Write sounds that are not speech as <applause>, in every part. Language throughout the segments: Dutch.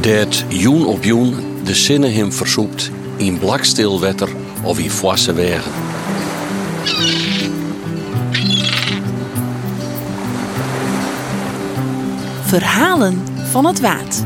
Dat joen op joen de zinnen hem versoept in blakstil wetter of in foisse wegen. Verhalen van het Waad.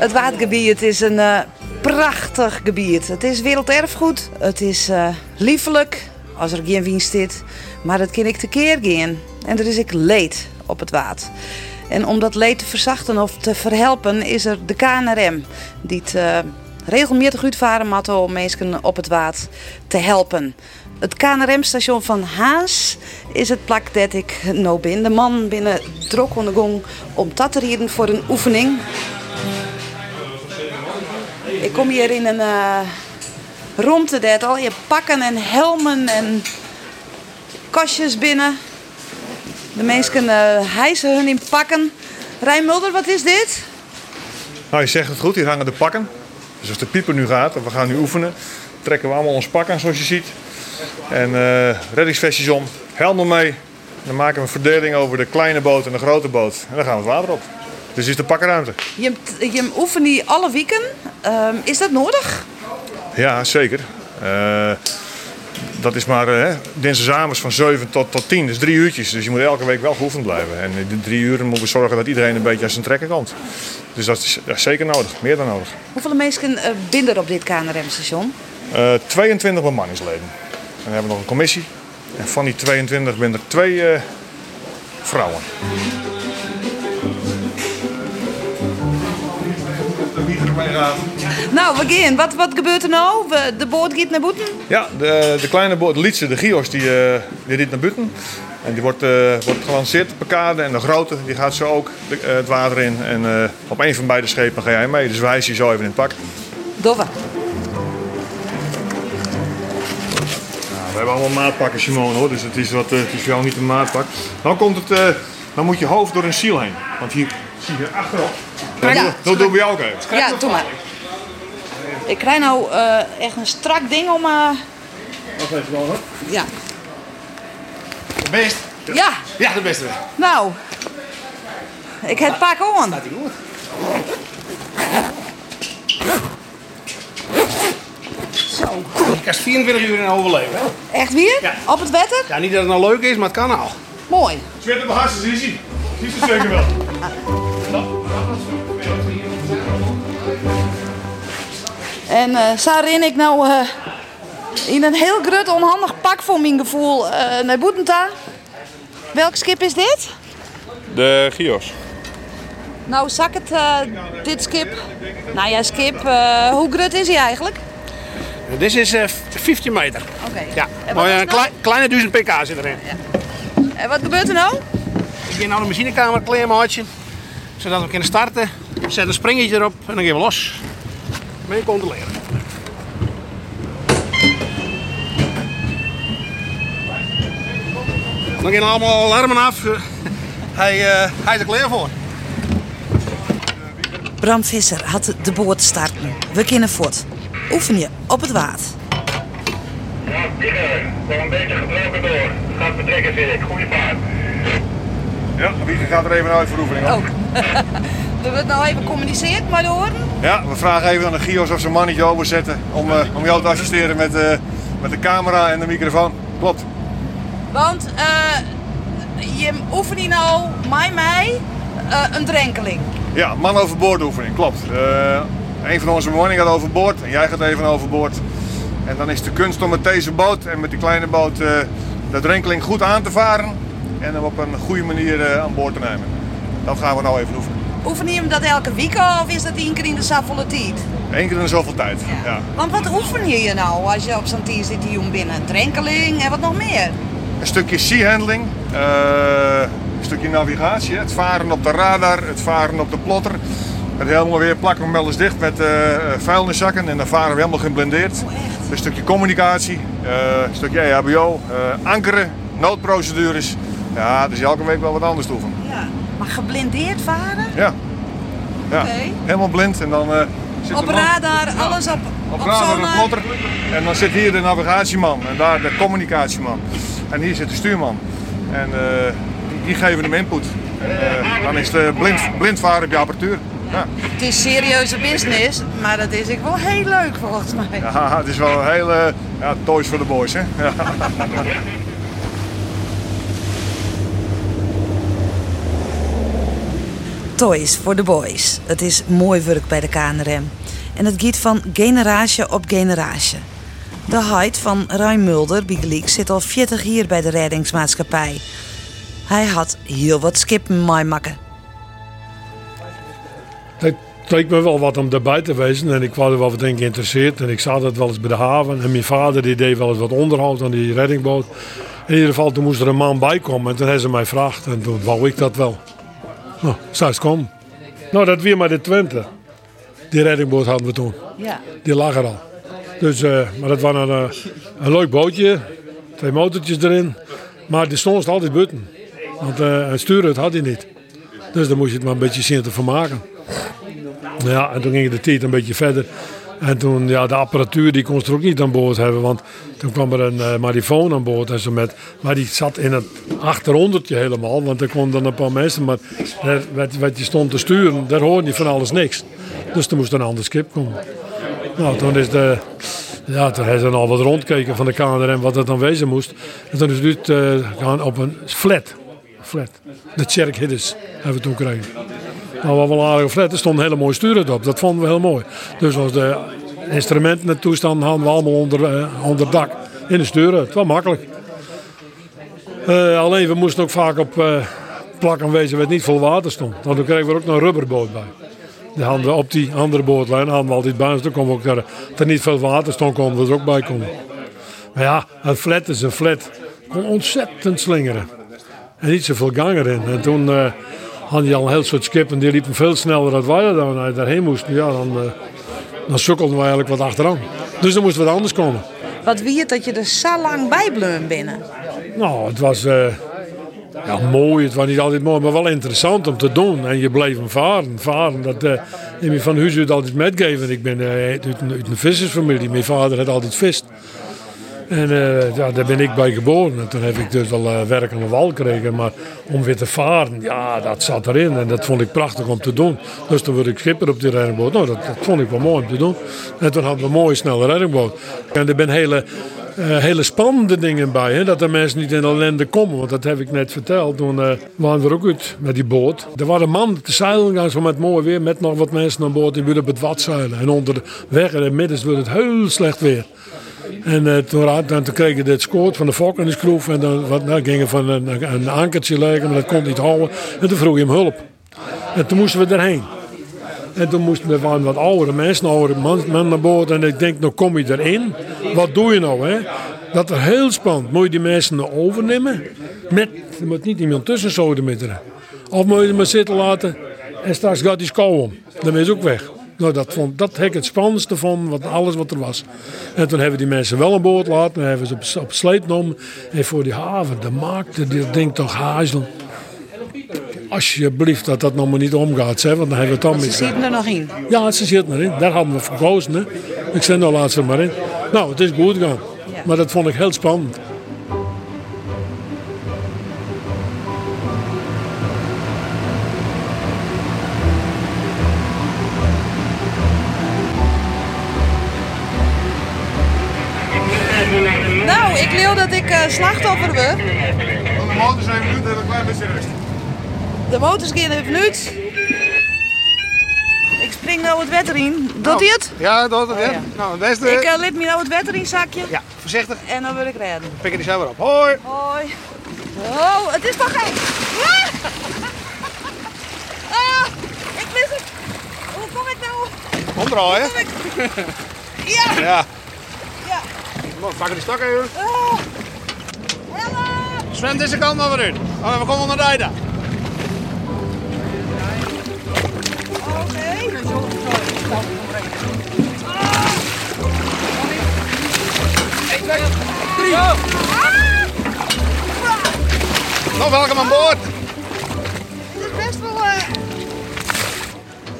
Het Waadgebied is een eh, prachtig gebied. Het is werelderfgoed. Het is eh, liefelijk als er geen wind zit. Maar het kan ik tekeer gaan. En er is ik leed op het Waad. En om dat leed te verzachten of te verhelpen is er de KNRM. Die het eh, regelmatig uitvaren moet om mensen op het Waad te helpen. Het KNRM-station van Haas is het plak dat ik nou ben. De man binnen trok aan de gong om dat te rieden voor een oefening. Ik kom hier in een eh romte dat al je pakken en helmen en kastjes binnen. De mensen eh hijsen hun in pakken. Rijn Mulder, wat is dit? Nou, je zegt het goed, hier hangen de pakken. Dus als de pieper nu gaat en we gaan nu oefenen, trekken we allemaal ons pak aan zoals je ziet. En eh reddingsvestjes om, helmen mee. Dan maken we een verdeling over de kleine boot en de grote boot. En dan gaan we het water op. Dus is de pakkenruimte. Je, je oefent die alle weken. Ehm, is dat nodig? Ja, zeker. Eh, dat is maar uh, dinsdagavond van 7 tot, tot 10, dus drie uurtjes. Dus je moet elke week wel geoefend blijven. En in die drie uren moeten we zorgen dat iedereen een beetje aan zijn trekken komt. Dus dat is ja, zeker nodig, meer dan nodig. Hoeveel mensen uh, binden er op dit KNRM-station? Uh, 22 bemanningsleden. En dan hebben we nog een commissie. En van die 22 zijn er twee vrouwen. Nou, we gaan. Wat, wat gebeurt er nou? We, de boot gaat naar buiten? Ja, de, de kleine boot, de Lietse, de Gios, die, uh, die naar buiten. En die wordt, uh, wordt gelanceerd op de kade. En de grote, die gaat zo ook de, uh, het water in. En op een van beide schepen ga jij mee. Dus wij je zo even in het pak. Doffe. Nou, we hebben allemaal maatpakken, Simone, hoor. Dus het is, wat, het is voor jou niet een maatpak. Dan komt het... dan moet je hoofd door een ziel heen. Want hier zie je achterop. Ja, dat doen we jou ook even. Ja, doe maar. Ik krijg nou uh, echt een strak ding om. Uh... Dat weet je wel hoor. Ja. De best? Ja. Ja, de beste. Nou, ik heb het pak aan. Staat hij goed? Zo. Je kan 24 uur in overleven. Hè? Echt weer? Ja. Op het wetter? Ja, niet dat het nou leuk is, maar het kan al. Mooi. Zweet op mijn hart, zie je. Zie je het zeker wel. <laughs> En uh, zo ren ik nou uh, in een heel grut onhandig pak voor mijn gevoel uh, naar Boetenta. Welk schip is dit? De Gios. Nou, zak het dit schip. Nou ja, schip, hoe grut is hij eigenlijk? Dit is 15 meter. Oké. Okay. Ja, maar een klei, kleine 1000 pk zit erin. Ja. En wat gebeurt er nou? Ik ga nou de machinekamer kleermaatje, zodat we kunnen starten. Zet een springetje erop en dan gaan we los. Mee controleren. Dan gaan allemaal alarmen af. <laughs> Hij, uh, hij is er klaar voor. Bram Visser had de boot starten. We kunnen voort. Oefen je op het water. Ja, Wieger, nog een beetje gebroken door. Gaat vertrekken, zie ik. Goeie vaart. Ja, Wieger gaat er even uit voor oefening. Oh. <laughs> we wordt nou even communiceerd, maar horen. Ja, we vragen even aan de Gios of ze een mannetje overzetten om, uh, om jou te assisteren met, uh, met de camera en de microfoon. Klopt. Want uh, je oefent nou, mij, mij, een drenkeling. Ja, man overboord oefening, klopt. een van onze bemanning gaat overboord en jij gaat even overboord. En dan is de kunst om met deze boot en met die kleine boot de drenkeling goed aan te varen. En hem op een goede manier aan boord te nemen. Dat gaan we nou even oefenen. Oefen je hem dat elke week of is dat één keer in de zoveel tijd? Eén keer in de zoveel tijd, ja. ja. Want wat oefen je je nou als je op zo'n tier zit hier om binnen? Drenkeling en wat nog meer? Een stukje sea handling, uh, een stukje navigatie, het varen op de radar, het varen op de plotter. Het helemaal weer plakken we wel eens dicht met uh, vuilniszakken en dan varen we helemaal geblindeerd. Oh, een stukje communicatie, uh, een stukje EHBO, ankeren, noodprocedures. Ja, dus elke week wel wat anders oefenen. Maar geblindeerd varen? Ja. ja. Helemaal blind en dan... eh, zit Op de man- radar, alles op, Op op radar de sonar. plotter. En dan zit hier de navigatieman en daar de communicatieman. En hier zit de stuurman. En eh, die, die geven hem input. En, eh, dan is het blind, blind varen op je apparatuur. Ja. Het is serieuze business, maar dat is ik wel heel leuk volgens mij. Ja, het is wel een hele ja, toys voor de boys. Hè? <laughs> Toys for the boys. Het is mooi werk bij de KNRM. En het gaat van generatie op generatie. De Heid van Ruim Mulder, Biegeliek, zit al 40 jaar bij de reddingsmaatschappij. Hij had heel wat skippen makken. Het leek me wel wat om daarbij te wezen en ik was er wel wat in geïnteresseerd. En ik zag dat wel eens bij de haven. En mijn vader die deed wel eens wat onderhoud aan die reddingboot. In ieder geval, toen moest er een man bij komen en toen hebben ze mij gevraagd. En toen wou ik dat wel. Nou, zou eens komen. Nou, dat weer maar de Twente. Die reddingboot hadden we toen. Ja. Die lag er al. Dus, eh, maar dat was een, eh, een leuk bootje. Twee motortjes erin. Maar die stond altijd buiten. Want eh het sturen het had hij niet. Dus dan moest je het maar een beetje zien te vermaken. Ja, en toen ging de tijd een beetje verder. En toen, ja, de apparatuur die kon ze er ook niet aan boord hebben. Want toen kwam er een eh marifoon aan boord. En zo met, maar die zat in het achterhondertje helemaal. Want er konden dan een paar mensen. Maar wat, wat je stond te sturen, daar hoorde je van alles niks. Dus er moest een ander schip komen. Nou, toen is de... Ja, toen hebben ze al wat rondkeken van de KNRM wat het dan wezen moest. En toen is het uit, eh, gaan op een flat. Flat. De Cherk Hiddes hebben we toen gekregen. Nou, wat wel een aardige flat. Er stond een hele mooie stuur op. Dat vonden we heel mooi. Dus als de instrumenten en toestanden hadden we allemaal onder, eh, onder dak. In de sturen. Het was makkelijk. Eh, alleen we moesten ook vaak op eh plakken wezen waar het niet vol water stond. Want toen kregen we ook nog een rubberboot bij. Die hadden we op die andere bootlijn hadden we altijd bij ons. We ook er niet veel water stond, konden we er ook bij komen. Maar ja, een flat is een flat. kon ontzettend slingeren. En niet zoveel gang erin. En toen had je al een heel soort skippen. Die liepen veel sneller dan wij dan daarheen moesten. Ja, dan, eh, dan sukkelden we eigenlijk wat achteraan. Dus er moest wat anders komen. Wat wie het dat je er zo lang bij bleven binnen? Nou, het was eh, ja, mooi. Het was niet altijd mooi, maar wel interessant om te doen. En je bleef hem varen. Varen, dat eh heb je van huis uit altijd metgegeven. Ik ben eh, uit, een, uit een vissersfamilie. Mijn vader had altijd vist. En eh, ja, daar ben ik bij geboren. En toen heb ik dus al eh, werk aan de wal gekregen. Maar om weer te varen, ja, dat zat erin. En dat vond ik prachtig om te doen. Dus toen werd ik schipper op die reddingboot. Nou, dat, vond ik wel mooi om te doen. En toen hadden we een mooie, snelle reddingboot. En er zijn hele, eh, hele spannende dingen bij. Hè? Dat de mensen niet in ellende komen. Want dat heb ik net verteld. Toen waren we ook uit met die boot. Er waren een te zeilen gaan, zo met mooi weer. Met nog wat mensen aan boord. Die wilden op het wat zeilen. En onder de weg in het midden werd het heel slecht weer. En eh, toen, dan, toen kreeg je dit scoort van de fok en de schroef. En dan wat, nou, gingen van een, een ankertje maar dat kon niet houden. En toen vroeg je hem hulp. En toen moesten we erheen. En toen moesten we waren wat oudere mensen, oudere man, man naar boord. En ik denk, nou kom je erin. Wat doe je nou, hè? Dat is heel spannend. Moet je die mensen nou overnemen? Met, er moet niet iemand tussen er. Of moet je hem maar zitten laten en straks gaat die kou om. Dan is hij ook weg. Nou, dat, vond, dat heb ik het spannendste van wat, alles wat er was. En toen hebben die mensen wel aan boord laten. Dan hebben ze op, op sleep genomen. En voor die haven, de maakte, die denkt toch hazel. Alsjeblieft dat dat nog maar niet omgaat. Hè, want dan hebben we het dan Ze zitten er nog in. Ja, ze zit erin. Daar hadden we voor gekozen. Hè. Ik zei, nou laat ze maar in. Nou, het is goed gegaan. Maar dat vond ik heel spannend. Slachtoffer word. De motor zijn minuut en een klein beetje rust. De motors gaan even uit. Ik spring nou het wetter in. Doet hij het? Ja, dat het, Oh, ja. ja. Nou, het beste. Ik uh, lid me nou het wetter in zakje. Ja, voorzichtig. En dan wil ik redden. Pik er die zo weer op. Hoi. Hoi. Oh, het is toch geen. Ah! Ah, ik mis het. Hoe kom ik nou? Omdraaien. Kom ik? Ja. Ja. Ja. Pakken die stakken even. Ah. Sven, deze kant maar weer in. Oh, we komen naar rijden. Oké. Nou, welkom aan boord. Het is best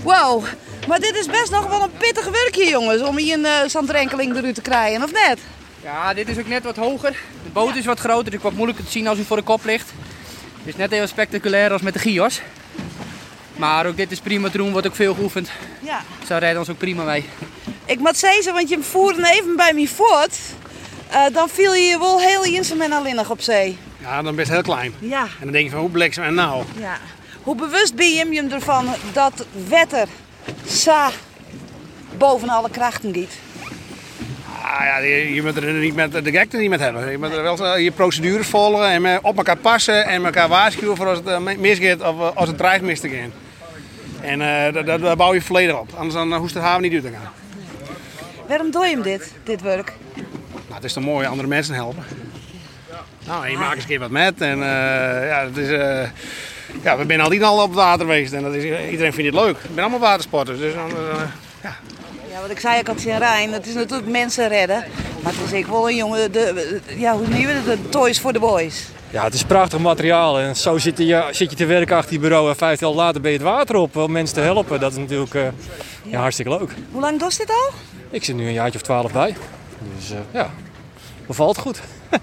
Wow, maar dit is best nog wel een pittig werkje, jongens, om hier een uh, zandrenkeling eruit te krijgen, of net? Ja, dit is ook net wat hoger. De boot is wat groter, dus is wat moeilijker te zien als u voor de kop ligt. Het is net even spectaculair als met de Gios. Maar ook dit is prima te doen, wordt ook veel geoefend. Ja. Zo rijden ons ook prima mee. Ik moet zeggen, want je voerde even bij me voort. Uh, dan viel je wel heel inzaam alleen op zee. Ja, dan ben je heel klein. Ja. En dan denk je van, hoe bliksem en nou? Ja. Hoe bewust ben je hem ervan dat wetter sa boven alle krachten giet? Ah, ja, je, je moet er niet met, de gek er niet met hebben. Je moet er wel je procedures volgen en op elkaar passen en elkaar waarschuwen voor als het uh, misgaat of als het dreigt mis te gaan. En uh, daar, daar bouw je volledig op, anders dan hoest de haven niet uit te gaan. Waarom doe je hem dit, dit werk? Nou, het is toch mooi andere mensen helpen. Nou, je maakt eens een keer wat met en uh, ja, het is... ja, we zijn altijd al op het water geweest en dat is, iedereen vindt het leuk. We zijn allemaal watersporters, dus. Wat ik zei, ik had zien Rijn, het is natuurlijk mensen redden. Maar het is ik wel een jongen, de, ja, hoe noem je het, de toys voor de boys. Ja, het is prachtig materiaal en zo zit je, zit je te werken achter je bureau en vijf jaar later ben je het water op om mensen te helpen. Dat is natuurlijk uh, ja, hartstikke leuk. Hoe lang doet dit al? Ik zit nu een jaartje of twaalf bij. Dus uh, ja, bevalt goed. <laughs>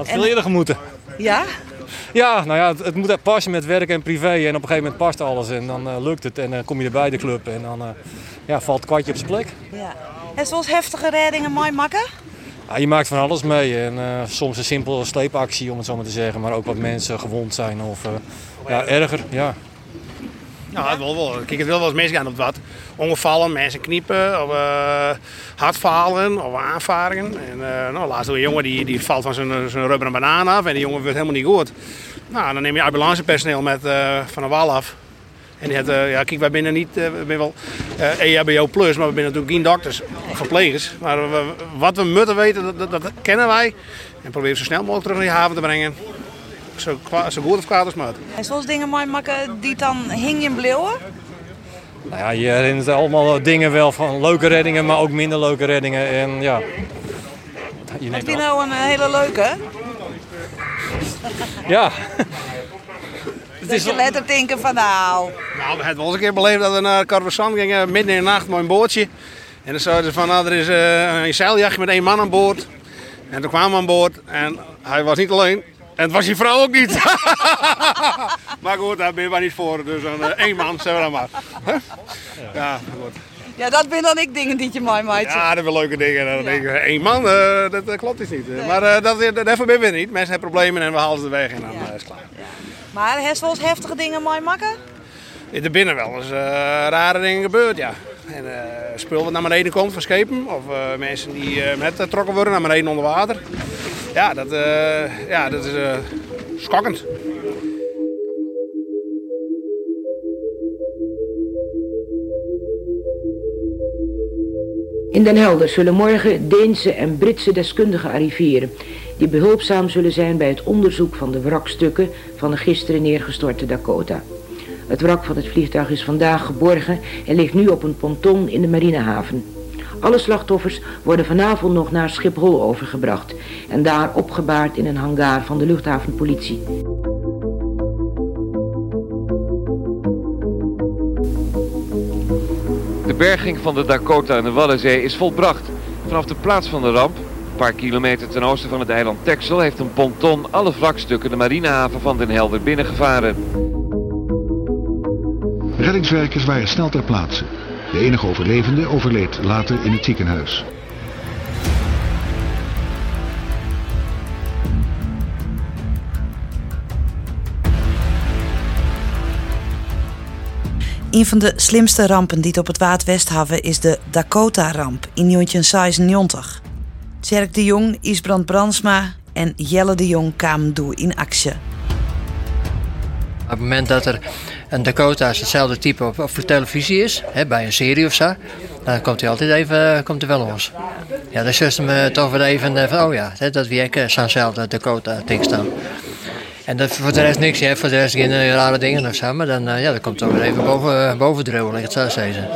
Had veel eerder gemoeten. Ja? Ja, nou ja, het, het moet passen met werk en privé. En op een gegeven moment past alles en dan uh, lukt het. En dan kom je er bij de club en dan uh, ja, valt het kwartje op zijn plek. Ja. En zoals heftige reddingen mooi makken? Ja, je maakt van alles mee. En soms een simpele sleepactie, om het zo maar te zeggen. Maar ook wat mensen gewond zijn of ja, erger. Ja. Ja, het wel, wel. Kijk, het wil wel eens misgaan op wat. Ongevallen, mensen kniepen, of uh, hartfalen of aanvaringen. En uh, nou, laatst een jongen die, die valt van zijn, zijn rubberen banaan af en die jongen wordt helemaal niet goed. Nou, dan neem je ambulancepersoneel met, uh, van een wal af. En die had, ja, kijk, wij binnen niet, we zijn wel EHBO plus, maar we zijn natuurlijk geen dokters of verplegers. Maar wat we moeten weten, dat, dat, dat, kennen wij. En proberen zo snel mogelijk terug naar die haven te brengen zo, zo goed of kwaad als maat. En zoals dingen mooi maken die dan hing in bleeuwen? Nou ja, je herinnert allemaal dingen wel van leuke reddingen, maar ook minder leuke reddingen. En ja, je Heb je nou een hele leuke? <laughs> Ja. Het is je letter denken van nou... Nou, we hebben wel eens een keer beleefd dat we naar Carvessan gingen, midden in de nacht, mooi een bootje. En dan zeiden ze van, nou, er is uh, een zeiljachtje met één man aan boord. En toen kwamen we aan boord en hij was niet alleen. En het was die vrouw ook niet. <laughs> maar goed, daar ben je maar niet voor. Dus dan uh, één man, zeggen we dan maar. Ja, goed. Ja, dat ben dan ik dingen die je mooi maakt. Ja, dat zijn leuke dingen. Dan denk ik, één man, uh, dat, dat, klopt dus niet. Nee. Maar uh, dat, daarvoor ben we niet. Mensen hebben problemen en we halen ze weg en dan ja. is het klaar. Ja. Maar je wel eens heftige dingen mooi maken? Er binnen wel eens rare dingen gebeurd, ja. En spul wat naar beneden komt van schepen. Of mensen die met getrokken worden naar beneden onder water. Ja, dat, ja, dat is schokkend. In Den Helder zullen morgen Deense en Britse deskundigen arriveren... die behulpzaam zullen zijn bij het onderzoek van de wrakstukken van de gisteren neergestorte Dakota. Het wrak van het vliegtuig is vandaag geborgen en ligt nu op een ponton in de marinehaven. Alle slachtoffers worden vanavond nog naar Schiphol overgebracht en daar opgebaard in een hangar van de luchthavenpolitie. De berging van de Dakota in de Waddenzee is volbracht. Vanaf de plaats van de ramp, een paar kilometer ten oosten van het eiland Texel, heeft een ponton alle wrakstukken de marinehaven van Den Helder binnengevaren. Reddingswerkers waren snel ter plaatse. De enige overlevende overleed later in het ziekenhuis. Een van de slimste rampen die het op het Waad hebben is de Dakota-ramp in 1996. Tjerk de Jong, Isbrand Brandsma en Jelle de Jong kwamen door in actie. Op het moment dat er een Dakota hetzelfde type op de televisie is, hè, bij een serie of zo, dan komt hij altijd even komt hij wel los. Ja, dan is me toch weer even van, oh ja, dat wie ik zo'nzelfde Dakota ding staan. En dat, voor de rest niks, hè, voor de rest geen rare dingen of zo, maar dan, ja, dan komt toch weer even boven, boven ik het zo zeggen.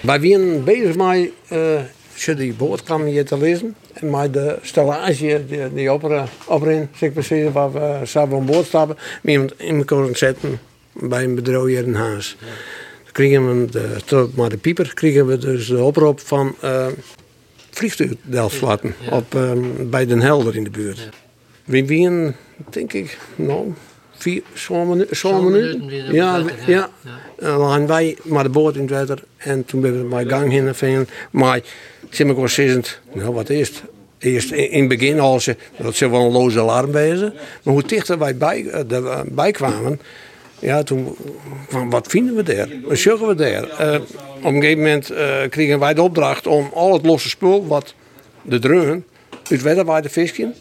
Wij zijn bezig uh, die boodschap hier te lezen. En de stellage die, die zeg waar we samen boord stappen, iemand in elkaar zetten bij een bedrijf hier in huis. kregen we de, tot maar de pieper kregen we dus de oproep van uh, vliegtuigdelflatten op um, bij Den Helder in de buurt. We waren, denk ik, nou, vier, zo'n minuten. Zo minuten. Ja, ja. ja. wij maar de boot in het water en toen ben we bij gang heen en Maar zie ik wel nou wat is het? Eerst in het begin al ze, dat ze wel een loze alarm wezen. Maar hoe dichter wij bij, bij kwamen, ja, toen van wat vinden we daar? Wat zoeken we daar? Uh, op een gegeven moment uh, kregen wij de opdracht om al het losse spul, wat de dreun, uit wedden bij de visje.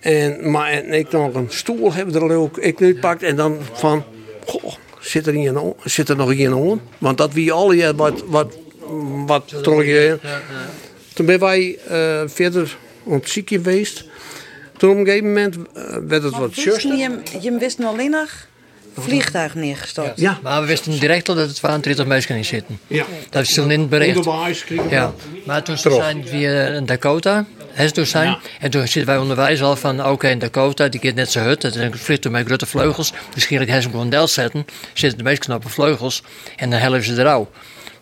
En, maar en ik nog een stoel hebben er ook ik nu pakt en dan van, goh, zit er, hier een, zit er nog hier aan? Want dat wie alle wat, wat, wat trok je. Toen ben wij uh, verder op geweest. Toen op een gegeven moment werd het wat zuster. Je, je wist nog alleen nog vliegtuig neergestort. Ja. Maar we wisten direct al dat het 32 mensen in zitten. Ja. Dat is toen in het bericht. Ja. Maar toen zijn we in Dakota. Zijn. En toen zitten wij onderwijs al van, oké, okay, in Dakota, die keert net zijn hut. Dat is een vliegtuig met grote vleugels. Misschien ze gewoon del zetten. Zitten de meest knappe vleugels. En dan helpen ze eruit.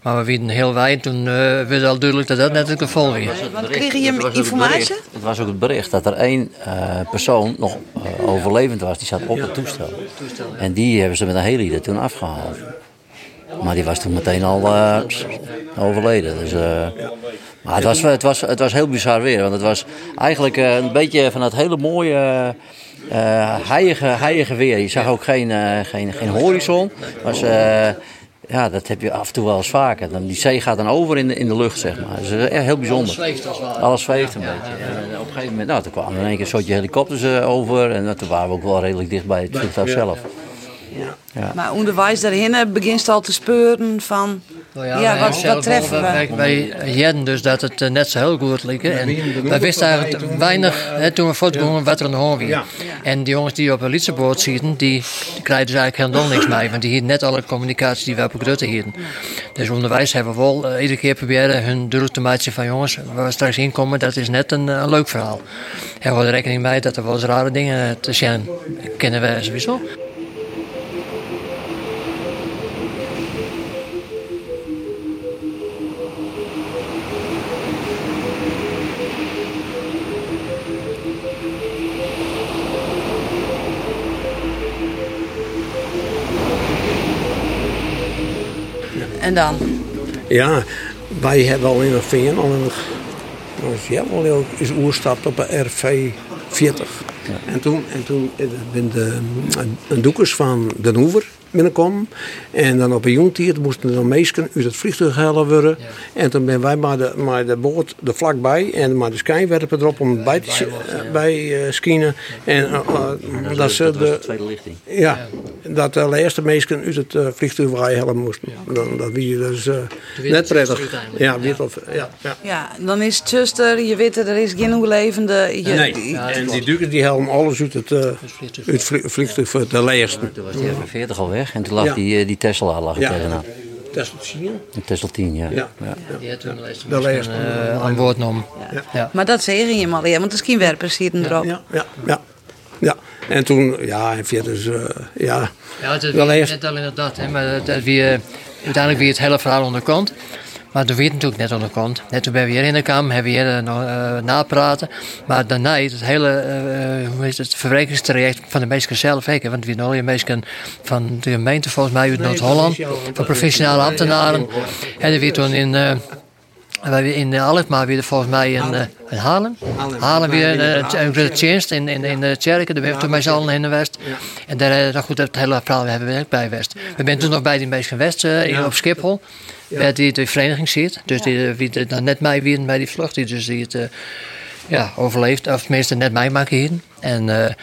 Maar we weten heel weinig. Toen uh, werd al duidelijk dat dat net het geval was. Want kreeg je informatie? Het was ook het bericht dat er één uh, persoon nog uh, overlevend was. Die zat op het toestel. En die hebben ze met een heli er toen afgehaald. Maar die was toen meteen al overleden. Dus, maar het was, het, was, het was heel bizar weer. Want het was eigenlijk een beetje van dat hele mooie... Uh, heilige, weer. Je zag ook geen, geen, geen horizon. Het was ja, dat heb je af en toe wel eens vaker. Dan, die zee gaat dan over in de, in de lucht, zeg maar. Dat is echt heel bijzonder. Alles zweeft als Alles zweeft een beetje. En op een gegeven moment, nou, toen kwamen in één keer een soortje helikopters uh, over. En toen waren we ook wel redelijk dicht bij het vliegtuig zelf. Ja. Ja. Maar onderwijs daarin begint al te speuren van nou ja, ja wat, wat treffen we? Wij, wij dus dat het uh, net zo heel goed leek. En wij wisten eigenlijk weinig hè, toen we voortgingen wat er aan de hand was. En die jongens die op een zitten, die, die krijgen dus eigenlijk helemaal niks mee. Want die hier net alle communicatie die we op Grutte hielden. Dus onderwijs hebben we wel uh, iedere keer proberen hun duidelijk te maken van jongens, waar we straks in komen, dat is net een, een leuk verhaal. En we houden rekening mee dat er wel eens rare dingen te zijn. Kennen we sowieso. En dan? Ja, wij hebben al in een veen al een, ja, wel is oerstapt op een RV 40. Ja. En toen, en toen eh, ben de, een doekers van Den Hoever binnenkomen. En dan op een jongtier moesten er dan meesken uit het vliegtuig halen worden. En toen ben wij maar de, maar de boot er vlakbij en maar de skijnwerper erop om bij te bij, uh, skiën. En uh, dat, ze de, tweede lichting. Ja, dat de eerste meesken uit het vliegtuig helpen moesten. Dan, dat wie dus net prettig. Ja, ja. Dat, ja, ja. ja, dan is het zuster, je weet er is geen overlevende. Je, nee, en die duikers die helpen alles uit het, uh, het vliegtuig voor de leerste. Toen was die even 40 al weg. En toen lag die, eh, die Tesla lag ja. tegenaan. Tesla 10? Tesla 10, ja. ja. ja. Die had toen de lijst uh, aan boord genomen. Ja. Maar dat zeg je maar, ja, want de skinwerpers zitten erop. Ja, ja, ja. ja. En toen, ja, en verder dus, uh, ja. Ja, het is wel eerst... net al inderdaad, hè, maar dat, wie, uh, uiteindelijk wie het hele verhaal onderkomt. Maar dat weet natuurlijk net onderkomt. Net toen ben we hier in de Kamer, hebben we hier nog uh, napraten. Maar daarna, het hele uh, hoe heet het, verwerkingstraject van de meesten zelf. Hè, want we hebben meesten van de gemeente, volgens mij uit Noord-Holland, van professionele ambtenaren. En we toen in. Uh, in Alkmaar weer volgens mij in, uh, in Haarlem. Haarlem weer een changed in, in, in de kerken. Daar ben ik toen met z'n allen in de West. En daar, nou goed, het hele verhaal hebben we ook bij West. We zijn toen nog bij die meesten West uh, op Schiphol ja. die de vereniging ziet. Dus die, wie dan net mij weer bij die vlucht, die, dus die het ja, overleeft, of tenminste net mij maken hier. En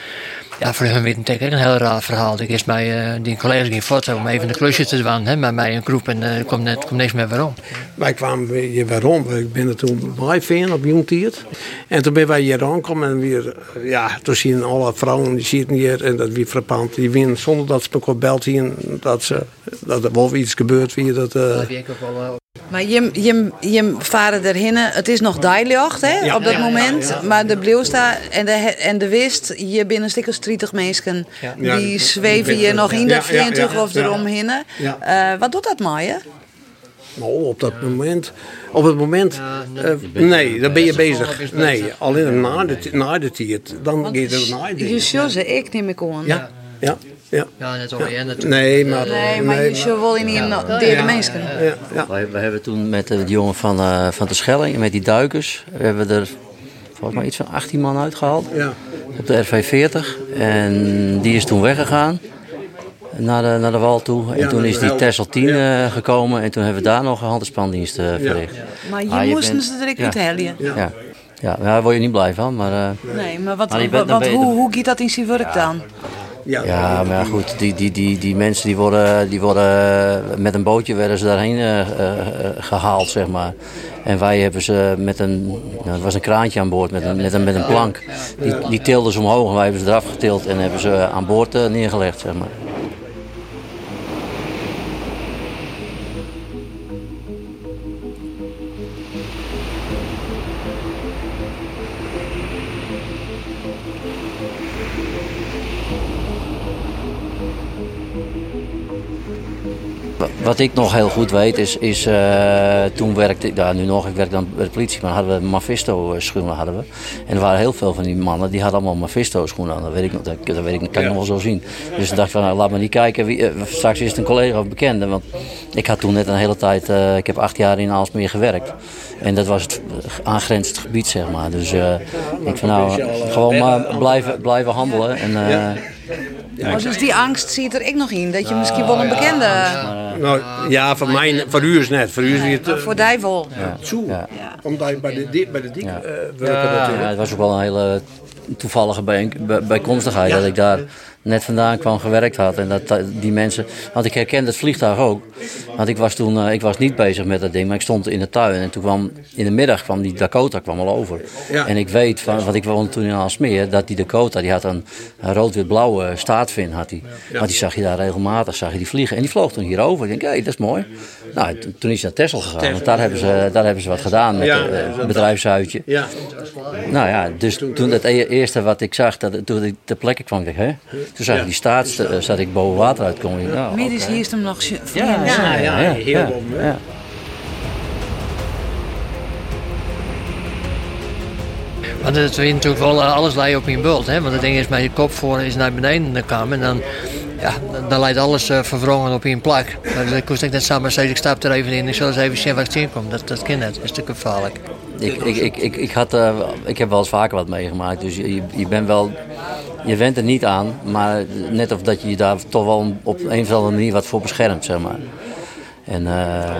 ja, voor hun weet het een heel raar verhaal. Ik is mij, uh, die collega's ging foto om even een klusje te doen hè, met mij een groep en er uh, komt, net, komt niks meer waarom. Wij kwamen weer waarom. Ik ben er toen bij Veen op Jongtiert. En toen ben wij hier aangekomen en weer, ja, toen zien alle vrouwen die zitten hier en dat weer frappant. Die winnen zonder dat ze me belt hier dat, ze, dat er wel iets gebeurt. Wie, dat, uh, dat Maar je, je, je varen erheen, het is nog dijljocht hè, Ja. op dat Ja, moment. ja, ja. Maar de Bleeuwsta en de, en de Wist, je bent een stuk als 30 mensen. Ja. Die Ja, zweven je nog in ja, de ja, 24 ja, of ja. eromheen. Ja. Eh, wat doet dat maar je? Nou, op dat moment. Op het moment. eh, nee, dan ben je bezig. Nee, alleen na de, na de tijd. Dan ga je er na de Je shows ik neem ik aan. Ja, ja, ja. Ja, net over je natuurlijk. Nee, maar. Nee, maar je show wel in een derde mensen. Ja. Wij hebben toen met de jongen van, eh, van de Schelling, met die duikers, we hebben er volgens mij iets van 18 man uitgehaald. Ja. Op de RV40. En die is toen weggegaan. Naar de, naar de wal toe. En Ja, toen is die. Tessel 10 eh, gekomen. En toen hebben we daar nog een handspandienst eh, verricht. Maar je Ah, moesten bent- ze er ook ja. uit helden. Ja. Ja. Ja, daar word je niet blij van. Maar, eh, Nee, maar wat, Maar je bent- wat, je hoe, hoe gaat dat in zijn werk dan? Ja, maar goed, die, die, die, die mensen die worden, die worden met een bootje werden ze daarheen eh, eh, eh, gehaald, zeg maar. En wij hebben ze met een, nou, was een kraantje aan boord met een, met een, met een plank. Die, die tilden ze omhoog en wij hebben ze eraf getild en hebben ze aan boord eh, neergelegd, zeg maar. Wat ik nog heel goed weet is, is eh, toen werkte ik, ja, nu nog, ik werk dan bij de politie, maar hadden we Mephisto eh, schoenen hadden we. En er waren heel veel van die mannen, die hadden allemaal Mephisto schoenen aan. Dat weet ik nog, dat, dat weet ik, kan ik nog wel zo zien. Dus ik dacht van, nou, laat me niet kijken, wie, eh, straks is het een collega of bekende. Want ik had toen net een hele tijd, ik heb acht jaar in Aalsmeer gewerkt. En dat was het aangrenzend gebied, zeg maar. Dus ik van nou, gewoon maar blijven, blijven handelen. En, eh, Oh, dus die angst zit er ik nog in, dat je misschien wel een bekende... Nou, ja, voor mij, voor u is net. Voor u is het. Maar voor die wel. Zo. Omdat je bij de, bij de dik eh, werken Ja, natuurlijk. ja, het was ook wel een hele toevallige bij, bij- bijkomstigheid dat ik daar net vandaan kwam gewerkt had. En dat, die mensen, want ik herkende het vliegtuig ook. Want ik was toen, eh, ik was niet bezig met dat ding, maar ik stond in de tuin. En toen kwam, in de middag kwam die Dakota kwam al over. Ja. En ik weet, van, want ik woonde toen in Aalsmeer, dat die Dakota, die had een, een rood-wit-blauwe staatvin. Had die. Want die zag je daar regelmatig, zag je die vliegen. En die vloog toen hierover. Ik denk, hé, dat is mooi. Nou, toen is hij naar Texel gegaan. Want daar hebben ze, daar hebben ze wat gedaan met Ja. het bedrijfshuisje. Ja. Nou ja, dus toen het e- eerste wat ik zag, dat, toen ik ter plekke kwam, dacht ik, hè? Toen zag ik die staats, eh, zat ik boven water uitkomen. Ik Nou, Midden hier is hem nog... Ja, ja, ja, heel ja, bom, hè? ja. Want het is natuurlijk wel eh, alles lei op je bult. Hè? Want het ding is met je kop voor is naar beneden gekomen. En dan, ja, dan- leidt alles uh, verwrongen op je plak. Maar dan koest ik net samen zeggen, ik stap er even in. Ik zal eens even zien wat ik zien kom. Dat, dat kan net. Dat is natuurlijk gevaarlijk. Ik, ik, ik, ik, ik, had, eh, ik heb wel eens vaker wat meegemaakt, dus je, je bent wel, je went er niet aan, maar net of dat je je daar toch wel op een of andere manier wat voor beschermt, zeg maar. En eh,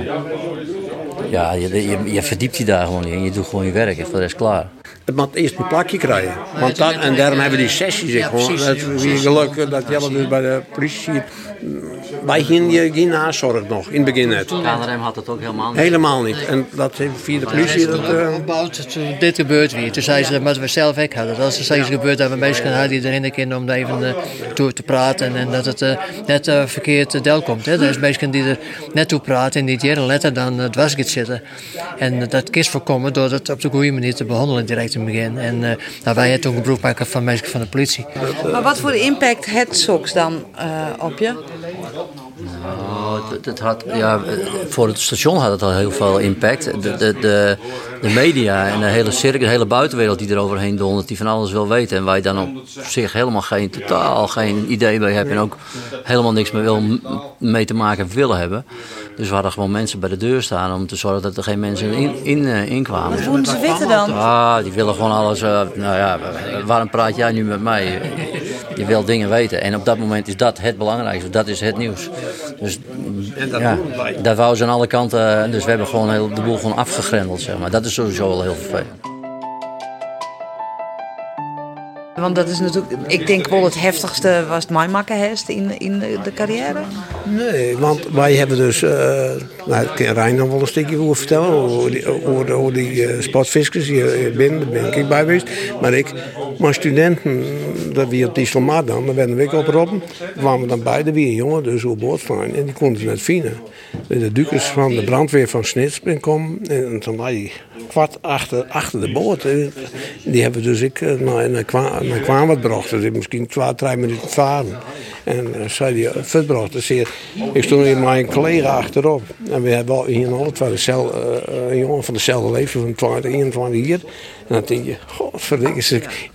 ja, je, je, verdiept je daar gewoon in, je doet gewoon je werk en voor de rest klaar. Het moet eerst een plakje krijgen. Want dat, en daarom hebben we die sessies. Ja, gewoon. Dat wie geluk dat Jelle dus bij de politie. Wij gingen geen nazorg nog, in het begin net. Had het ook helemaal niet. Helemaal niet. En dat heeft via de politie. Dat, toen dit gebeurt weer. Toen zei ze dat we zelf ook hadden. Dat is steeds gebeurd dat we mensen hadden die erin kunnen om even eh, toe te praten. En dat het net verkeerd uh, del komt. Hè. Er is mensen die er net toe praten en niet jaren letter dan het was gaat zitten. En dat kist voorkomen door dat op de goede manier te behandelen direct begin. En uh, nou, wij hebben toen gebruik maken van mensen van de politie. Maar wat voor impact heeft SOX dan uh, op je? Nou, het, het had, ja, voor het station had het al heel veel impact. De, de, de, de media en de hele cirkel, de hele buitenwereld die er overheen dondert, die van alles wil weten. En wij dan op zich helemaal geen, totaal geen idee bij hebben. En ook helemaal niks meer wil, mee te maken willen hebben. Dus we hadden gewoon mensen bij de deur staan om te zorgen dat er geen mensen in, in, uh, in kwamen. Wat vonden ze weten dan? Ah, die willen gewoon alles. Uh, nou ja, waarom praat jij nu met mij? Je wil dingen weten. En op dat moment is dat het belangrijkste. Dat is het nieuws. Dus ja, dat wou ze aan alle kanten. Dus we hebben gewoon heel, de boel gewoon afgegrendeld. Zeg maar. Dat is sowieso wel heel vervelend. Want dat is natuurlijk, ik denk wel het heftigste was het mijmaken heeft in, in de carrière. Nee, want wij hebben dus, uh, nou, ik kan Rijn nog wel een stukje over vertellen, over die, over, die uh, sportfiskers hier binnen, daar ben ik bij geweest. Maar ik, maar studenten, dat wie op die slomaat dan, daar werden we ook op Robben, kwamen dan beide weer jongen, dus op boord staan en die konden ze net vinden. De dukers van de brandweer van Snitspen komen en toen wij kwart achter, achter de boot. Die hebben dus ik naar, naar, naar kwamen dus ik misschien twee, drie minuten varen. En uh, zei die verbracht. Dus hier, ik stond hier met mijn collega achterop. En we hebben hier nog twee uh, een jongen van dezelfde leeftijd, van 20, 21 hier. En dan denk je, godverdikke, zeg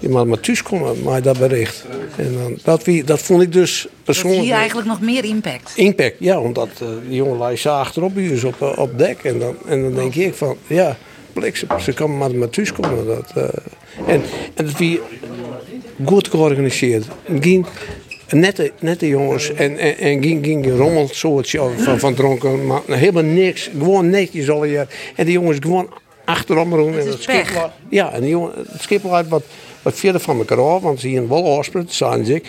je moet maar thuis komen, maar dat bericht. En dan, dat, wie, dat vond ik dus persoonlijk... Hier eigenlijk nog meer impact. Impact, ja, omdat uh, die jongen lijst achterop op, op dek. En dan, en dan denk ik van, ja, ze kan maar maar thuis komen. Dat, uh, en, en dat wie goed georganiseerd. Geen nette, nette jongens en, en, en ging, ging rommel soortje van, van dronken. Maar helemaal niks. Gewoon netjes al jaar. En die jongens gewoon achterom doen. Het is pech. Ja, en die jongen, het schip had wat, wat verder van elkaar af. Want ze hier wel afspraak, zagen ze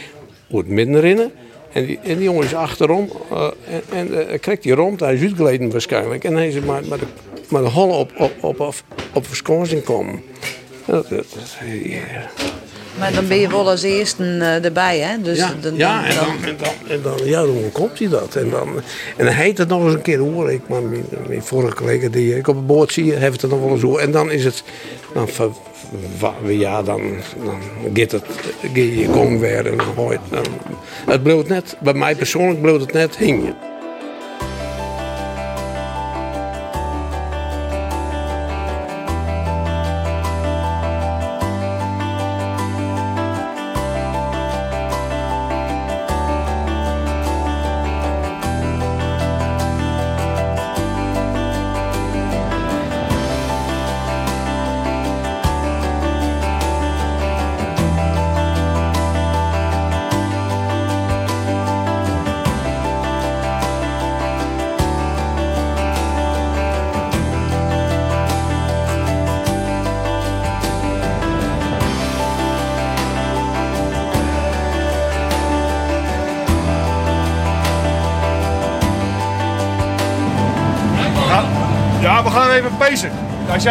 het midden rennen. En die, en die jongen is achterom uh, en, en uh, krijgt die rond, hij is uitgeleden waarschijnlijk. En hij is maar, maar de, maar de holle op, op, op, op, op Wisconsin komen. Dat, dat, yeah. Maar dan ben je wel als eerste uh, erbij, hè? Dus ja, dan, ja en, dan, en, dan, en dan, ja, dan komt hij dat. En dan, en dan heet het nog eens een keer hoor. Ik, maar mijn, mijn vorige collega die ik op het boord zie, heeft het nog wel eens hoor. En dan is het, dan, ja, dan, dan gaat het, ga je je gong weer en dan je het. Het bloot net, bij mij persoonlijk bloot het net hingen.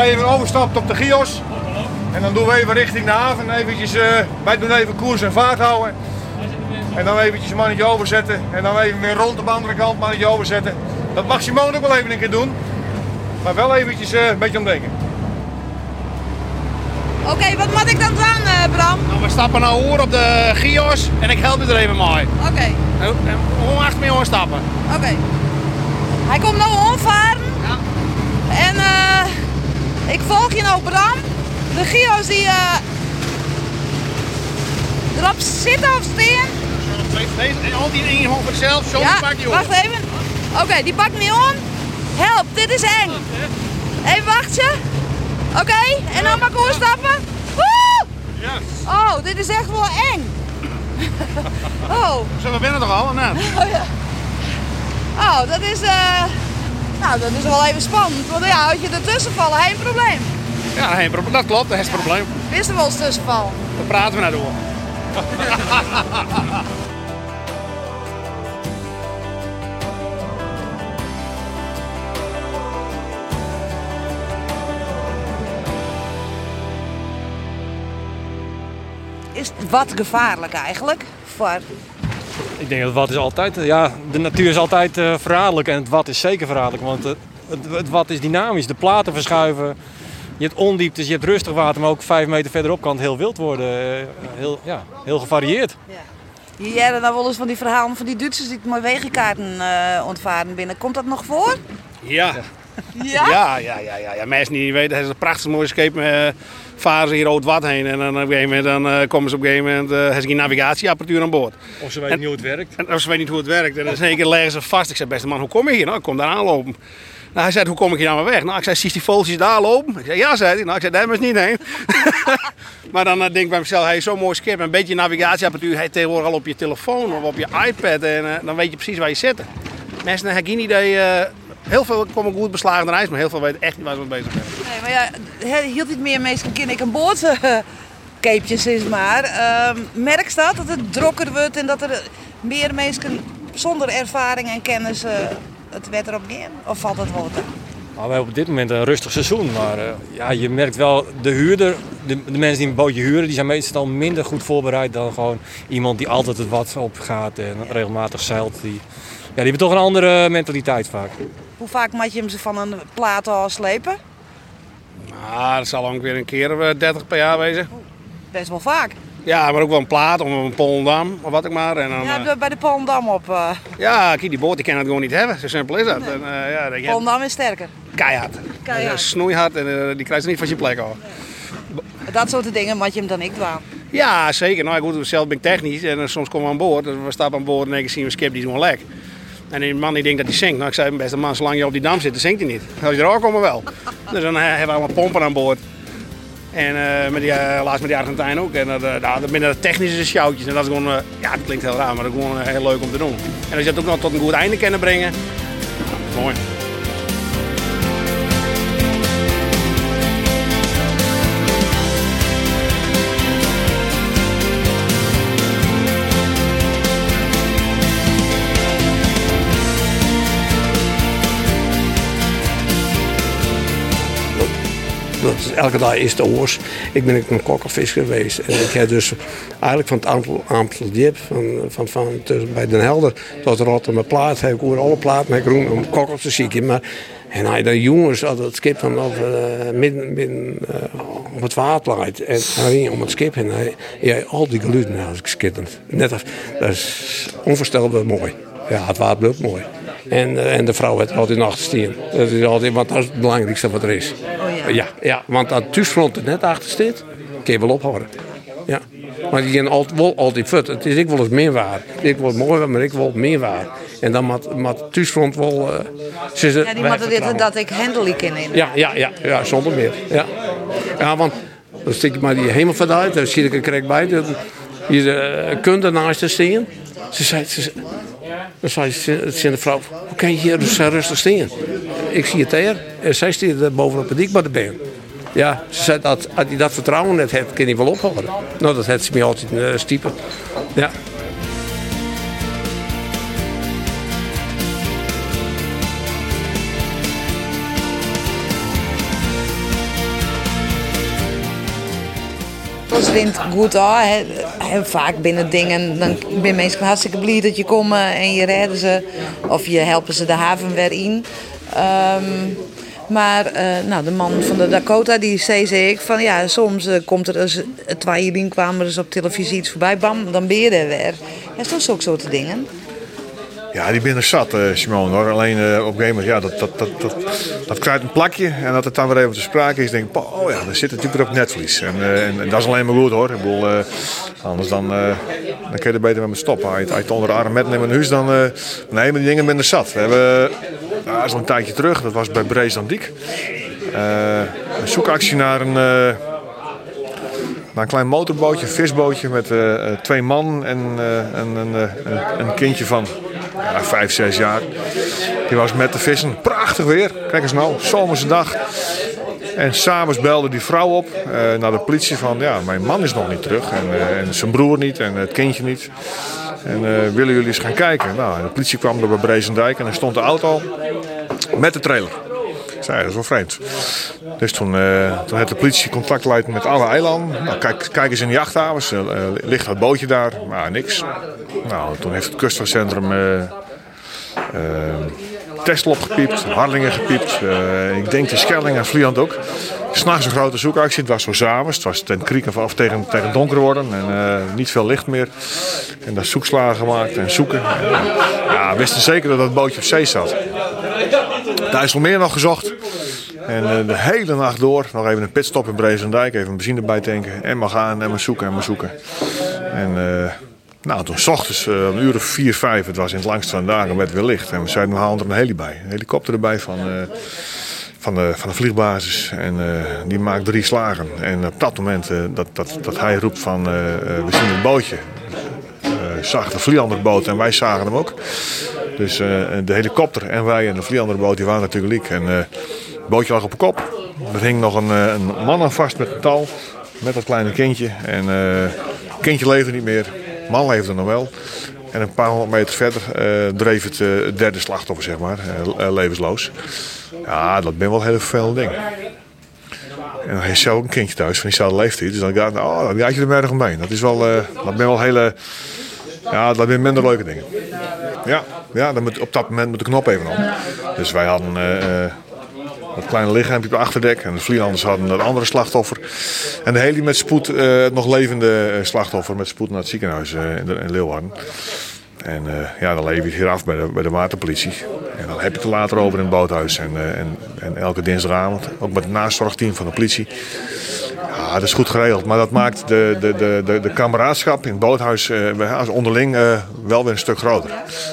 Even overstapt op de Gios. En dan doen we even richting de haven. Eventjes, uh, wij doen even koers en vaart houden. En dan eventjes een mannetje overzetten. En dan even weer rond op de andere kant mannetje overzetten. Dat mag Simone ook wel even een keer doen. Maar wel eventjes uh, een beetje omdenken. Oké, okay, wat moet ik dan doen, uh, Bram? Nou, we stappen nou hoor op de Gios en ik help je er even mee. Oké. Okay. Gewoon achter me stappen. Oké. Okay. Hij komt nou omvaren. Ja. En uh, ik volg je nou, Bram. De Gio's die uh, erop zitten of steen. En al die in voor zichzelf, zo ja, pak die wacht even. Oké, okay, die pakt niet om. Help, dit is eng. Even wachten. Oké, okay, en dan maar gewoon stappen. Woe! Yes. Oh, dit is echt wel eng. <laughs> oh. Zijn we binnen toch al? <laughs> Oh ja. Oh, dat is... Uh... Nou, dat is wel even spannend. Want ja, als je ertussen vallen, geen probleem. Ja, geen probleem. Dat klopt, dat is het ja. probleem. Wist er wel eens tussen vallen. Dan praten we naar door. Is wat gevaarlijk eigenlijk? Voor ik denk dat wat is altijd, ja, de natuur is altijd uh, verraderlijk en het wat is zeker verraderlijk. Want het, het, het, wat is dynamisch, de platen verschuiven. Je hebt ondieptes, je hebt rustig water, maar ook vijf meter verderop kan het heel wild worden. Uh, heel, ja, heel gevarieerd. Ja. Je hebt dan wel eens van die verhalen van die Duitsers die mooie wegenkaarten uh, ontvaren binnen. Komt dat nog voor? Ja. Ja? Ja, ja, ja. ja, ja. Mensen die niet weten, het is een prachtig mooie scheep varen ze hier rood wat heen. En dan op een gegeven moment dan, uh, komen ze op een gegeven moment, uh, hebben ze geen navigatieapparatuur aan boord. Of ze weten en, niet hoe het werkt. En, of ze weten niet hoe het werkt. En dan in één keer leggen ze vast. Ik zei, beste man, hoe kom je hier? Nou, ik kom daar aanlopen. Nou, hij zei, hoe kom ik hier nou maar weg? Nou, ik zei, zie die vogeltjes daar lopen? Ik zei, ja, zei hij. Nou, ik zei, daar is niet heen. <laughs> maar dan uh, denk ik bij mezelf, hij is zo'n mooi schip. Een beetje navigatieapparatuur, hij tegenwoordig al op je telefoon of op je iPad. En dan weet je precies waar je zit. Mensen hebben geen idee heel veel komen goed beslagen naar ijs, maar heel veel weten echt niet waar ze mee bezig zijn. Nee, maar ja, hield niet meer mensen ken ik een boord keepjes is maar. Uh, merk dat dat het drokker wordt en dat er meer mensen zonder ervaring en kennis eh, het wet erop gaan? Of valt het wel te? Nou, we hebben op dit moment een rustig seizoen. Maar eh, ja, je merkt wel, de huurder, de, de mensen die een bootje huren, die zijn meestal minder goed voorbereid dan gewoon iemand die altijd het wat op gaat en regelmatig zeilt. Die, ja, die hebben toch een andere mentaliteit vaak. Hoe vaak moet je hem ze van een plaat al slepen? Nou, dat zal ongeveer een keer eh, 30 per jaar wezen. Best wel vaak. Ja, maar ook wel een plaat of een Polendam of wat ik maar. En dan, Ja, eh, bij de Polendam op. eh ja, kijk, die boot die kan het gewoon niet hebben. Zo simpel is dat. En, eh, ja, dat je- Polendam is sterker. keihard. Keihard. Snoeihard en eh, die krijgt ze niet van zijn plek af. Dat soort dingen moet je hem dan ik doen. Ja, zeker. Nou, goed, zelf ben ik technisch en eh, soms komen we aan boord. We stappen aan boord en dan zien we een skip die is gewoon lek. En die man die denkt dat hij zinkt. Nou, ik zei, beste man, zolang je op die dam zit, dan zinkt hij niet. Als je er ook komen wel. <laughs> Dus dan eh, hebben we allemaal pompen aan boord. En eh, met die, eh, laatst met die Argentijn ook. En dat, nou, dat binnen de technische sjouwtjes. En dat is gewoon, ja, dat klinkt heel raar, maar dat is gewoon heel leuk om te doen. En als je dat ook nog tot een goed einde kunnen brengen, mooi. Elke dag is de oors. Ik ben een kokkervisser geweest. En ik heb dus eigenlijk van het Amsteldiep, van, van, van bij Den Helder tot Rotterdam Plaat, heb ik over alle plaat met groen om kokkers te zieken. Maar en hij de jongens had het schip van over, eh, midden, eh, op het water leidt. En hij om het schip en hij, al die geluiden, dat is schitterend. Net als, dat is onvoorstelbaar mooi. Ja, het water blijft mooi. En, eh, en de vrouw werd altijd achter staan. Dat is altijd, want dat is het belangrijkste wat er is. Ja. Ja, want het thuisfront er net achter staat, kun je wel ophouden. Ja. Maar die gaan altijd, wel altijd fut. Het is ik wel eens meer waar. Ik wil mooi, maar ik wil meer waar. En dan moet moet thuisfront wel... eh, ze ze Ja, die moeten dit dat ik handel kan in. ja, ja, ja, ja, zonder meer. Ja, ja want dan stik je maar die hemelvaart uit, daar zie ik er correct bij. Dan- Je uh, kunt ernaast te staan. Ze zei, ze, dan zei ze de vrouw, hoe kan je hier dus rustig staan? Ik zie het daar. En zij stiert er bovenop het dik bij de been. Ja, ze zei dat als dat vertrouwen net heeft, kan hij wel ophouden. Nou, dat heeft ze me altijd uh, stiepen. Ja. Als wind goed aan, hè, vaak binnen dingen, dan ben mensen hartstikke blij dat je komt en je redden ze. Of je helpen ze de haven weer in. Ehm, maar eh, nou, de man van de Dakota die zei zei ik van ja, soms eh, komt er eens, twee kwamen eens op televisie iets voorbij, bam, dan ben je er weer. Ook soorten dingen. Ja, die binnen zat, eh Simone. Hoor. Alleen eh, op een ja, dat, dat, dat, dat, dat kruidt een plakje. En dat het dan weer even te sprake is, denk ik, oh ja, dat zit natuurlijk weer op netvlies. En, eh, en, en dat is alleen maar goed hoor. Ik bedoel, anders dan, dan kun je er beter mee stoppen. Als je het- het onder de arm metneemt in huis, dan... nee, maar die dingen binnen zat. We hebben, dat is al een tijdje terug, dat was bij Brees aan Diek. Een zoekactie naar een... naar een klein motorbootje, een visbootje met twee man en eh, een, een kindje van vijf, zes jaar. Die was met de vissen. Prachtig weer. Kijk eens nou, zomerse dag. En s'avonds belde die vrouw op eh, naar de politie van ja, mijn man is nog niet terug. En, eh, en zijn broer niet en het kindje niet. En eh, willen jullie eens gaan kijken? Nou, de politie kwam er bij Brezendijk en er stond de auto met de trailer. Is wel vreemd. Dus toen, eh toen heeft de politie contact geleid met alle eilanden. Nou, kijk, kijk eens in die jachthavens. Er eh, ligt dat bootje daar, maar niks. Nou, toen heeft het kustvaartcentrum eh eh, Texel opgepiept, Harlingen gepiept. eh, ik denk de Schelling en Vlieland ook. S'nachts een grote zoekactie. Het was zo s'avonds. Het was ten krieken of tegen, tegen donker worden. En eh, niet veel licht meer. En daar zoekslagen gemaakt en zoeken. En, eh, ja, wisten zeker dat dat bootje op zee zat. IJsselmeer nog gezocht. En eh, de hele nacht door, nog even een pitstop in Brezendijk, even een benzine bijtanken. En maar gaan en maar zoeken en maar zoeken. En eh, nou, toen 's ochtends, eh, een uur of vier, vijf, het was in het langste van dagen, werd weer licht. En we zeiden, we halen er een heli bij. Een helikopter erbij van, van, de, van de vliegbasis. En die maakt drie slagen. En op dat moment dat, dat, dat hij roept van, we zien het bootje. zag de Vlielanderboot en wij zagen hem ook. Dus eh, de helikopter en wij en de Vlielanderboot die waren natuurlijk. En eh, het bootje lag op de kop. Er hing nog een, eh, een man aan vast met een touw. Met dat kleine kindje. En het kindje leefde niet meer. Man leefde nog wel. En een paar honderd meter verder dreef het, derde slachtoffer, zeg maar, levensloos. Ja, dat ben wel heel vervelende dingen. En hij is ook een kindje thuis van diezelfde leeftijd. Dus dan gaat oh, dan je er erg omheen. Dat is wel, dat ben wel hele, ja, dat zijn minder leuke dingen. Ja, ja dan moet, op dat moment moet de knop even om. Dus wij hadden dat kleine lichaampje op de achterdek. En de vlieglanders hadden een andere slachtoffer. En de heli met spoed, uh, het nog levende slachtoffer met spoed naar het ziekenhuis in, Leeuwarden. En ja, dan leef je het hier af bij de, bij de waterpolitie. En dan heb je het er later over in het boothuis. En, en, en elke dinsdagavond, ook met het nazorgteam van de politie. Ja, dat is goed geregeld. Maar dat maakt de, de, de, de, de kameraadschap in het boothuis uh, onderling uh, wel weer een stuk groter.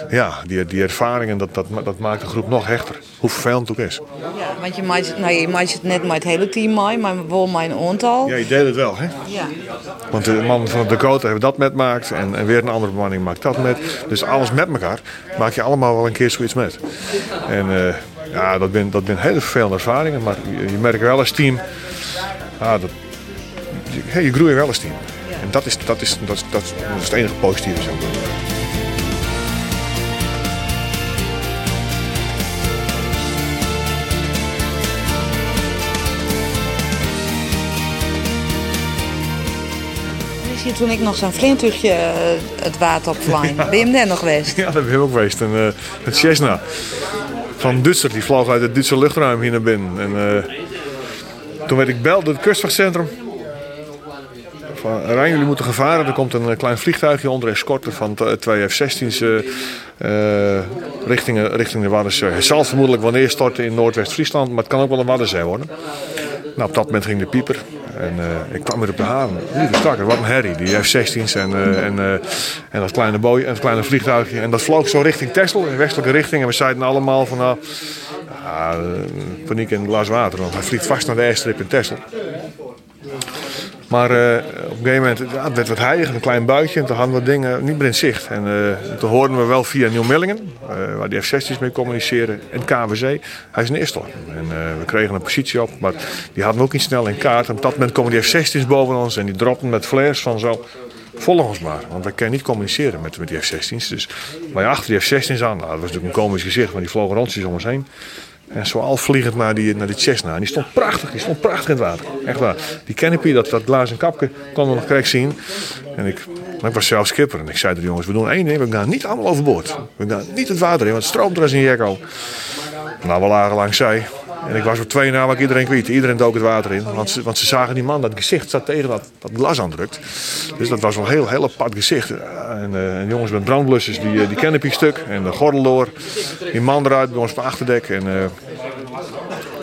Ja, die, die ervaringen, dat, dat, dat maakt de groep nog hechter. Hoe vervelend het ook is. Ja, want je maakt, nou, je maakt het net met het hele team mee, maar wel mijn aantal. Ja, je deelt het wel, hè? Ja. Want de man van de Dakota heeft dat met maakt en, en weer een andere bemanning maakt dat met. Dus alles met elkaar maak je allemaal wel een keer zoiets met. En uh, ja, dat zijn dat ben hele vervelende ervaringen, maar je, je merkt wel als team... Ah, dat, hey, je groeit wel als team. En dat is, dat, is, dat, is, dat, is, het enige positieve. Zo. toen ik nog zo'n vlintuchtje het water op vlijn. Ben je hem net nog geweest? Ja, dat ben ik ook geweest. Een, uh, een Cessna van Duitsland. Die vloog uit het Duitse luchtruim hier naar binnen. En, uh, toen werd ik belde het kustwachtcentrum. Van, Rijn, jullie moeten gevaren. Er komt een eh, klein vliegtuigje onder escorte van twee F-16's uh, uh, richting, richting de Waddenzee. Het zal vermoedelijk wel neerstorten in Noordwest-Friesland, maar het kan ook wel een Waddenzee worden. Nou, op dat moment ging de pieper. En uh, ik kwam weer op de haven. Lieve stakker, wat een herrie. Die F-16's en, uh, en, uh, en dat kleine, boy, en dat kleine vliegtuigje. En dat vloog zo richting Texel, in westelijke richting. En we zeiden allemaal van, nou, paniek in een glas water. Want hij vliegt vast naar de airstrip in Texel. Maar uh, op een gegeven moment ja, het werd wat heilig, een klein buitje. En toen hadden we dingen niet meer in zicht. En uh, toen hoorden we wel via Nieuw-Millingen, uh, waar die F-16's mee communiceren, en KWC, hij is neerstorten. En we kregen een positie op, maar die hadden we ook niet snel in kaart. En op dat moment komen die F-16's boven ons en die droppen met flares van zo. Volg ons maar, want wij kunnen niet communiceren met, met die F-16's. Dus wij achter die F-16's aan, nou, dat was natuurlijk een komisch gezicht, maar die vlogen rondjes om ons heen. En zo al vliegend naar die, naar die Cessna. En die stond prachtig, die stond prachtig in het water. Echt waar. Die canopy, dat, dat glazen kapje, kon we nog correct zien. En ik, ik was zelf skipper. En ik zei tegen de jongens, we doen één ding. We gaan niet allemaal overboord. We gaan niet het water in, want het stroomt er als een jekko. Nou, we lagen langs zij. En ik was op twee na ik iedereen kwijt. Iedereen dook het water in. Want ze, want ze zagen die man, dat gezicht zat tegen dat, dat glas aandrukt. Dus dat was wel een heel, heel apart gezicht. En, uh, en jongens met brandblussers, die, die canopy stuk. En de gordel door. Die man eruit bij ons op achterdeck. En uh,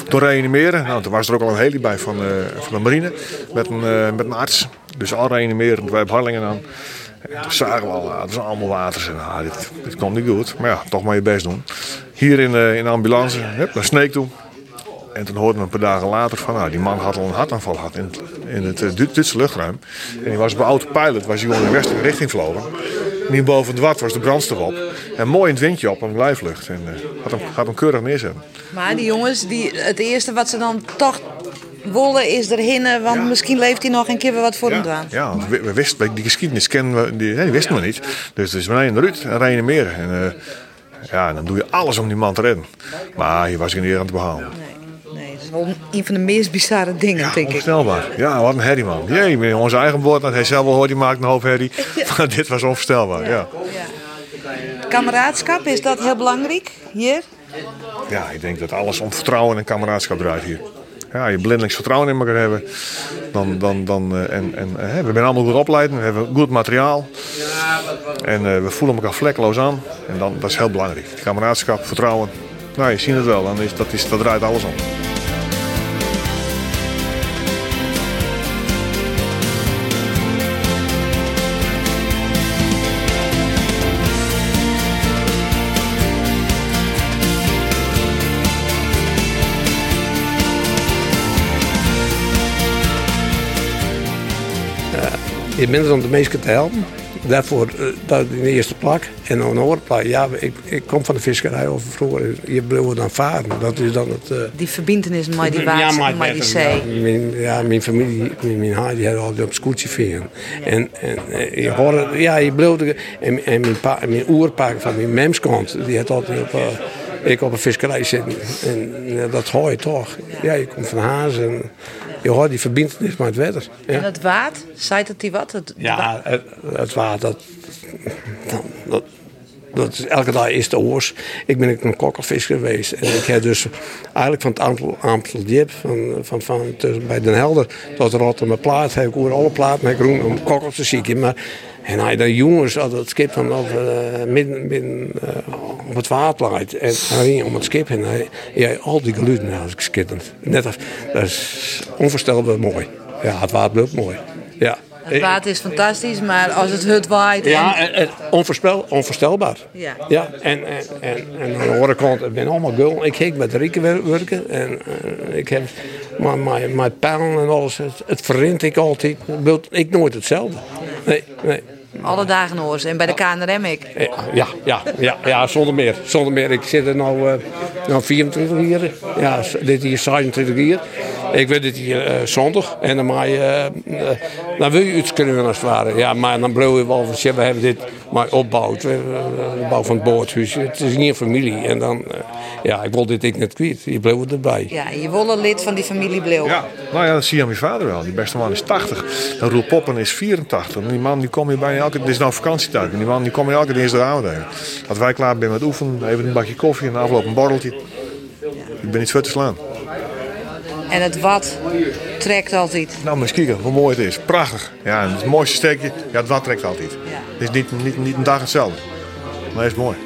toen reanimeren. Nou, toen was er ook al een heli bij van, uh, van de marine. Met een, met een arts. Dus al reanimeren. Wij hebben Harlingen aan. En toen zagen we al, het is allemaal water. Ah, dit, dit komt niet goed. Maar ja, toch maar je best doen. Hier in, in de ambulance, hup, naar Sneek toe. En toen hoorden we een paar dagen later van, nou, die man had al een hartaanval gehad in het, in het uh, Duitse luchtruim. En die was bij autopilot, was hij gewoon in de westelijke richting vlogen. En hier boven het wat was de brandstof op. En mooi in het windje op een blijflucht. En uh, had, hem, had hem keurig neerzetten. Maar die jongens, die, het eerste wat ze dan toch wollen is erheen, want ja. misschien leeft hij nog een keer wat voor ja. hem dwaan. Ja, we, we wisten, die geschiedenis kennen we, die, die wisten we niet. Dus het is beneden eruit en rijden meer. En, uh, ja, dan doe je alles om die man te redden. Maar hier was hij niet aan te behalen. Nee wel een van de meest bizarre dingen, ja, denk ik. Onvoorstelbaar. Ja, wat een herrie, man. Jee, met onze eigen woord, want hij zelf al hoort, die maakt een hoop herrie. <laughs> Maar dit was onvoorstelbaar, ja. Kameraadschap, is dat heel belangrijk hier? Ja, ik denk dat alles om vertrouwen en kameraadschap draait hier. Ja, je blindelings vertrouwen in elkaar hebben. Dan, dan, dan, uh, en, en, uh, we zijn allemaal goed opgeleid, we hebben goed materiaal. En uh, we voelen elkaar vlekkeloos aan. En dan, dat is heel belangrijk. Kameraadschap, vertrouwen. Nou, je ziet het wel, dan is, dat, is, dat draait alles om. Je bent er om de meesten te helpen. daarvoor eh, dat in de eerste plak. En dan een andere plak. Ja, ik, ik kom van de visserij over vroeger. Je bleef dan varen. Dat is dan het... Uh, die verbindenis met die water, met die zee. Ja, mijn, ja, mijn familie, mijn, mijn haar, die had altijd op scootje veren. En, en je hoorde, ja, je bleef... En, en mijn, pa, mijn oerpaak van mijn memskant, die had altijd op... Uh, ik op een visserij zitten. En ja, dat hoor je toch. Ja, je komt van Haas en je hoort die verbindenis met het water. Ja. En het water, zei dat die wat? Het, ja, het, het water, dat, dat, dat is, elke dag is de oors. Ik ben een kokkelvisser geweest. En ik heb dus eigenlijk van het Amstel, Amsteldiep, van, van, van, tussen, bij Den Helder tot Rotterdam Plaat, heb ik over alle platen met groen om kokkels te zieken. Maar en hij de jongens had het schip van over, uh, midden, midden uh, op het water leidt. En hij ging om het schip en hij, ja, al die geluiden, nou, schitterend. Net als, dat is onvoorstelbaar mooi. Ja, het water blijft mooi. Ja. Het water is fantastisch, maar als het hut waait... En... Ja, en, onvoorspel, onvoorstelbaar. Ja. ja en, en, en, en aan de andere kant, ik ben allemaal gul. Ik heb met Rieke werken en uh, ik heb mijn, mijn pijlen en alles. Het, het verrint ik altijd. Ik nooit hetzelfde. Nee, nee. Alle dagen oors. En bij de KNRM ik. Ja, ja, ja, ja, zonder meer. Zonder meer. Ik zit er nu, uh, nou 24 jaar. Ja, dit hier 27 jaar. Ik weet het hier uh, zondag. En dan, maar, uh, dan wil je iets kunnen als het ware. Ja, maar dan blijven we wel van, we hebben dit maar opgebouwd. de bouw van het boordhuis. Het is niet een familie. En dan, ja, ik wil dit ik net kwijt. Je bleef erbij. Ja, je wil een lid van die familie bleef. Ja, nou ja, dat zie je aan mijn vader wel. Die beste man is 80. En Roel Poppen is 84. En die man die komt hier bij elke... Het is nou vakantietijd. En die man die komt hier elke dinsdagavond even. Dat wij klaar zijn met oefenen. Even een bakje koffie en afloop een borreltje. Ik ben niet voor te slaan. En het wat trekt altijd. Nou, maar eens kijken hoe mooi het is. Prachtig. Ja, en het mooiste steekje, ja, het wat trekt altijd. Ja. Het is niet, niet, niet een dag hetzelfde. Maar het is mooi.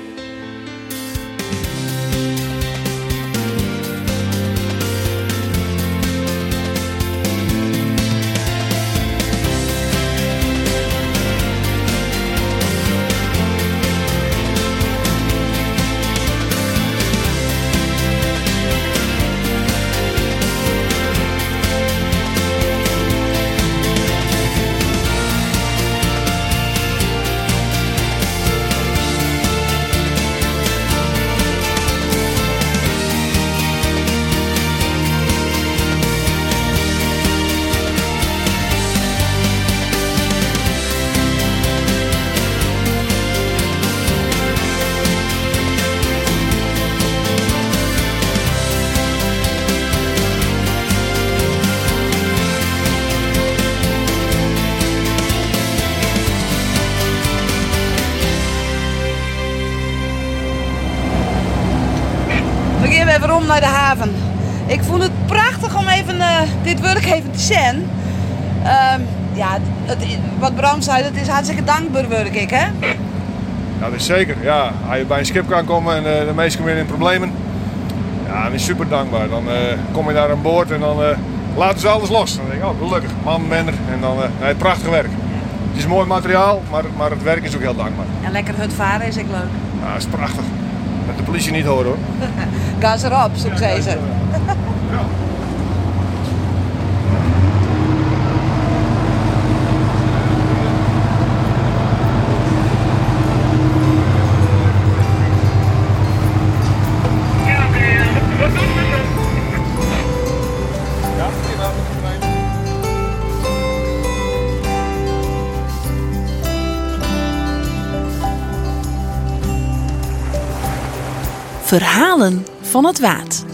Even dit werk even te zien. Uh, ja, het, wat Bram zei, het is hartstikke dankbaar werk, ik, hè? Ja, dat is zeker. Ja, als je bij een schip kan komen en uh, de meesten komen in problemen, ja, dan is super dankbaar. Dan uh, kom je daar aan boord en dan laten ze alles los. Dan denk ik, oh, gelukkig, man ben er. En dan, nee, prachtig werk. Het is mooi materiaal, maar, maar het werk is ook heel dankbaar. En lekker hut varen is ook leuk. Ja, dat is prachtig. Dat de politie niet horen hoor. <laughs> Ga ze erop, zo zei ze. Verhalen van het Waad.